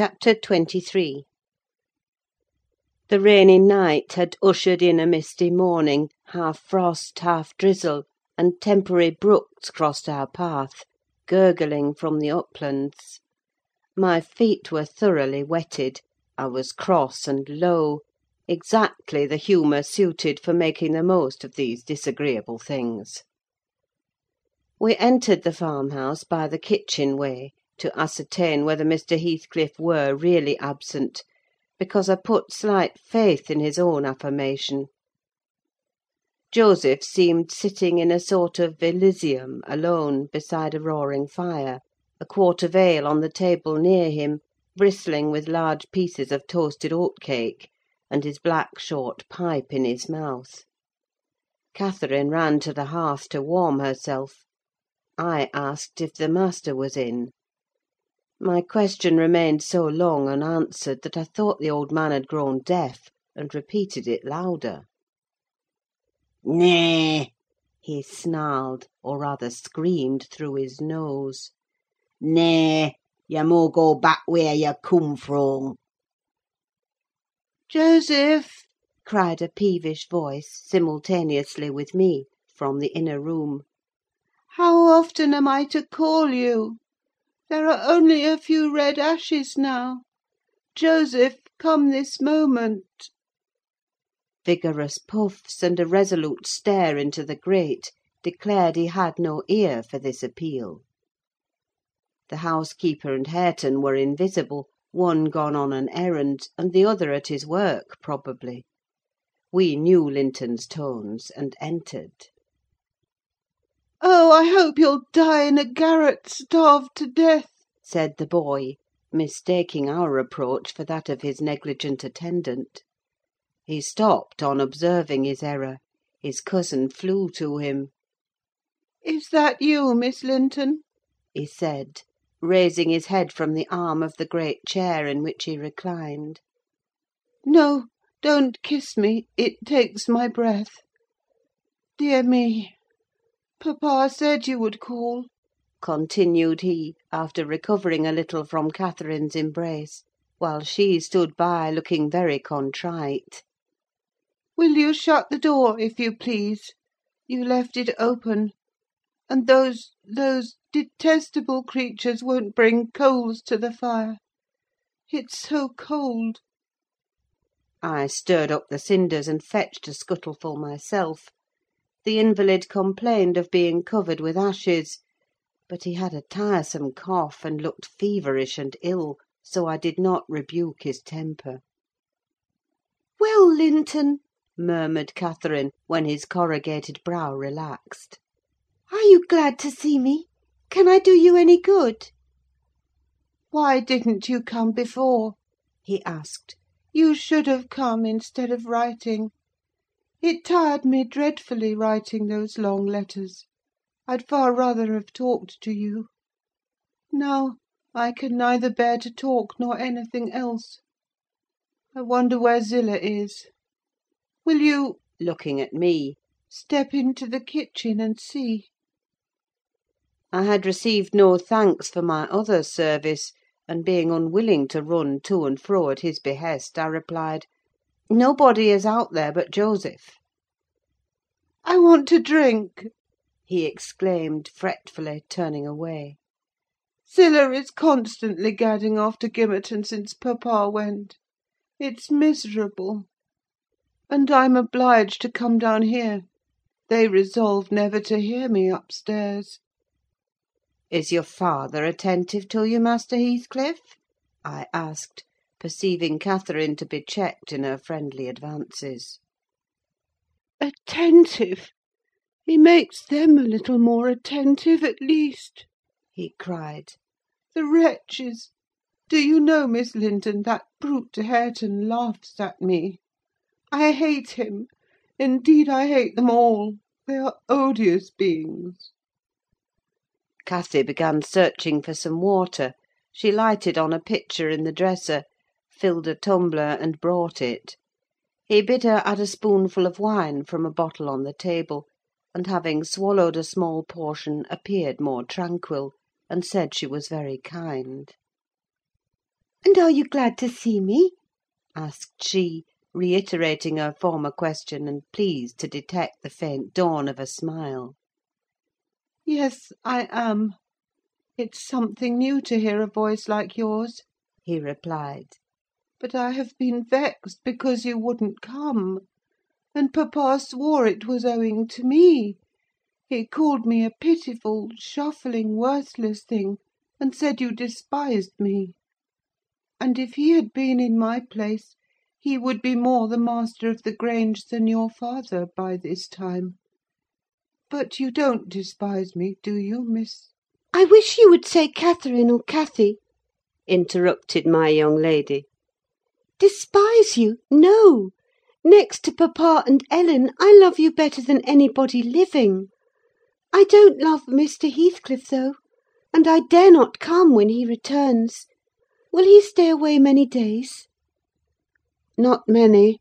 CHAPTER XXIII The rainy night had ushered in a misty morning, half frost, half drizzle, and temporary brooks crossed our path, gurgling from the uplands. My feet were thoroughly wetted; I was cross and low: exactly the humour suited for making the most of these disagreeable things. We entered the farmhouse by the kitchen way, to ascertain whether Mr. Heathcliff were really absent, because I put slight faith in his own affirmation. Joseph seemed sitting in a sort of elysium, alone, beside a roaring fire; a quart of ale on the table near him, bristling with large pieces of toasted oatcake, and his black short pipe in his mouth. Catherine ran to the hearth to warm herself. I asked if the master was in. My question remained so long unanswered that I thought the old man had grown deaf, and repeated it louder. "Nay!" he snarled, or rather screamed through his nose. "Nay! you mun go back whear you come fro'." "Joseph!" cried a peevish voice, simultaneously with me, from the inner room. How often am I to call you? There are only a few red ashes now. Joseph, come this moment!" Vigorous puffs, and a resolute stare into the grate, declared he had no ear for this appeal. The housekeeper and Hareton were invisible; one gone on an errand, and the other at his work, probably. We knew Linton's tones, and entered. "Oh, I hope you'll die in a garret, starved to death!" said the boy, mistaking our approach for that of his negligent attendant. He stopped on observing his error: his cousin flew to him. "Is that you, Miss Linton?" he said, raising his head from the arm of the great chair in which he reclined. "No, don't kiss me: it takes my breath. Dear me! Papa said you would call," continued he, after recovering a little from Catherine's embrace, while she stood by, looking very contrite. "Will you shut the door, if you please? You left it open; and those, those detestable creatures won't bring coals to the fire. It's so cold." I stirred up the cinders and fetched a scuttleful myself. The invalid complained of being covered with ashes; but he had a tiresome cough, and looked feverish and ill, so I did not rebuke his temper. "Well, Linton," murmured Catherine, when his corrugated brow relaxed, "are you glad to see me? Can I do you any good?" "Why didn't you come before?" he asked. "You should have come, instead of writing. It tired me dreadfully, writing those long letters. I'd far rather have talked to you. Now, I can neither bear to talk nor anything else. I wonder where Zillah is. Will you," looking at me, "step into the kitchen and see?" I had received no thanks for my other service, and being unwilling to run to and fro at his behest, I replied, "Nobody is out there but Joseph." "I want to drink!" he exclaimed, fretfully, turning away. "Zillah is constantly gadding off to Gimmerton since papa went. It's miserable! And I'm obliged to come down here: they resolved never to hear me upstairs." "Is your father attentive to you, Master Heathcliff?" I asked, perceiving Catherine to be checked in her friendly advances. "Attentive! He makes them a little more attentive, at least," he cried. "The wretches! Do you know, Miss Linton, that brute Hareton laughs at me. I hate him: indeed, I hate them all: they are odious beings." Cathy began searching for some water: she lighted on a pitcher in the dresser, filled a tumbler, and brought it. He bid her add a spoonful of wine from a bottle on the table, and having swallowed a small portion, appeared more tranquil, and said she was very kind. "And are you glad to see me?" asked she, reiterating her former question, and pleased to detect the faint dawn of a smile. "Yes, I am. It's something new to hear a voice like yours," he replied. "But I have been vexed because you wouldn't come; and papa swore it was owing to me. He called me a pitiful, shuffling, worthless thing, and said you despised me. And if he had been in my place, he would be more the master of the Grange than your father, by this time. But you don't despise me, do you, Miss—" "I wish you would say Catherine or Cathy," interrupted my young lady. "Despise you? no! Next to papa and Ellen, I love you better than anybody living. I don't love Mr. Heathcliff, though; and I dare not come when he returns. Will he stay away many days?" "Not many,"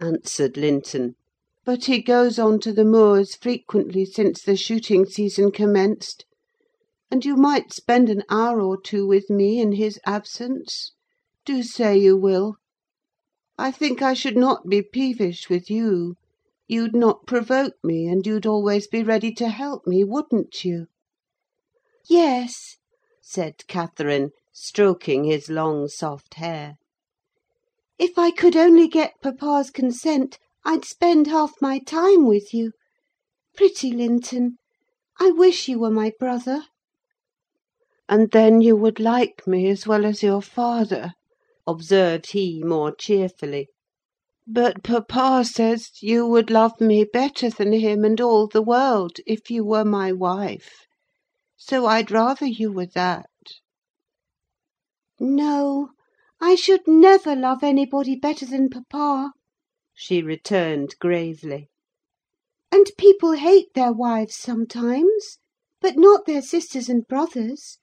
answered Linton. "But he goes on to the moors frequently since the shooting season commenced; and you might spend an hour or two with me in his absence. Do say you will. I think I should not be peevish with you: you'd not provoke me, and you'd always be ready to help me, wouldn't you?" "Yes," said Catherine, stroking his long soft hair. "If I could only get papa's consent, I'd spend half my time with you. Pretty Linton! I wish you were my brother." "And then you would like me as well as your father," observed he, more cheerfully. "But papa says you would love me better than him and all the world, if you were my wife; so I'd rather you were that." "No, I should never love anybody better than papa," she returned gravely. "And people hate their wives sometimes, but not their sisters and brothers;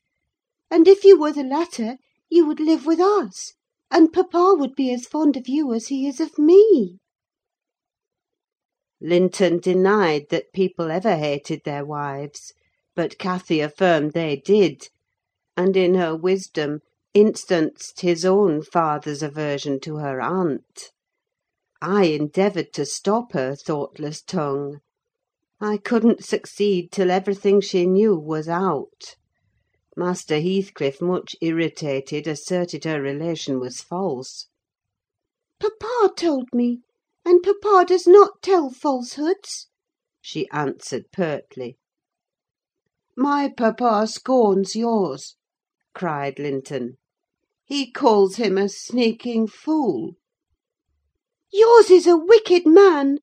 and if you were the latter, you would live with us, and papa would be as fond of you as he is of me." Linton denied that people ever hated their wives, but Cathy affirmed they did; and, in her wisdom, instanced his own father's aversion to her aunt. I endeavoured to stop her thoughtless tongue. I couldn't succeed till everything she knew was out. Master Heathcliff, much irritated, asserted her relation was false. "Papa told me, and papa does not tell falsehoods," she answered pertly. "My papa scorns yours!" cried Linton. "He calls him a sneaking fool." "Yours is a wicked man!"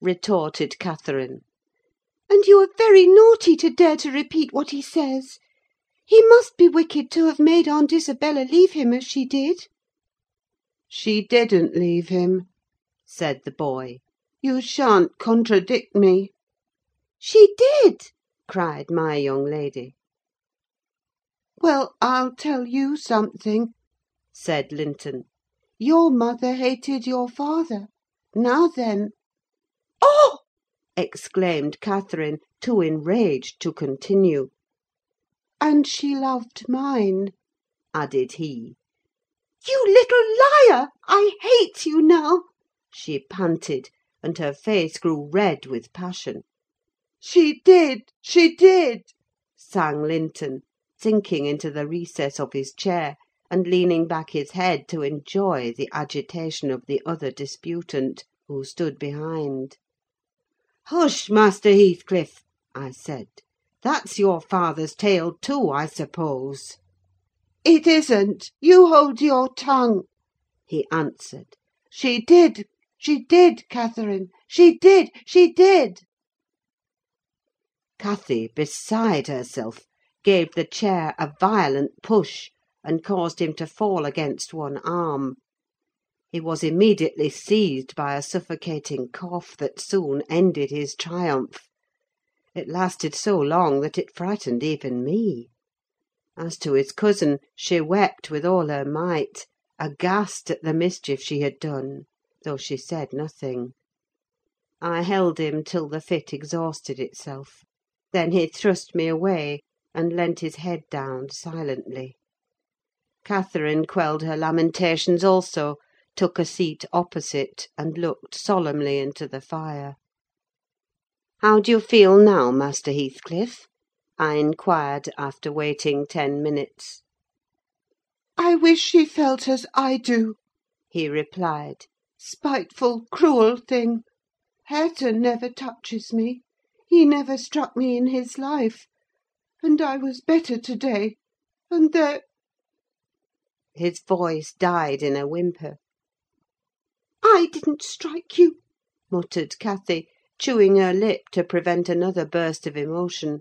retorted Catherine. "And you are very naughty to dare to repeat what he says. He must be wicked to have made Aunt Isabella leave him as she did." "She didn't leave him," said the boy. "You shan't contradict me." "She did!" cried my young lady. "Well, I'll tell you something," said Linton. Your mother hated your father. Now then—" "Oh!" exclaimed Catherine, too enraged to continue. "And she loved mine," added he. "You little liar! I hate you now!" she panted, and her face grew red with passion. "She did! she did!" sang Linton, sinking into the recess of his chair, and leaning back his head to enjoy the agitation of the other disputant, who stood behind. "Hush, Master Heathcliff!" I said. "That's your father's tale, too, I suppose?" "It isn't. You hold your tongue," he answered. "She did, she did, Catherine! She did, she did!" Cathy, beside herself, gave the chair a violent push, and caused him to fall against one arm. He was immediately seized by a suffocating cough that soon ended his triumph. It lasted so long that it frightened even me. As to his cousin, she wept with all her might, aghast at the mischief she had done, though she said nothing. I held him till the fit exhausted itself; then he thrust me away, and leant his head down silently. Catherine quelled her lamentations also, took a seat opposite, and looked solemnly into the fire. "How do you feel now, Master Heathcliff?" I inquired, after waiting ten minutes. "I wish she felt as I do," he replied. "Spiteful, cruel thing! Hareton never touches me: he never struck me in his life; and I was better to day, and there—" His voice died in a whimper. "I didn't strike you," muttered Cathy, chewing her lip to prevent another burst of emotion.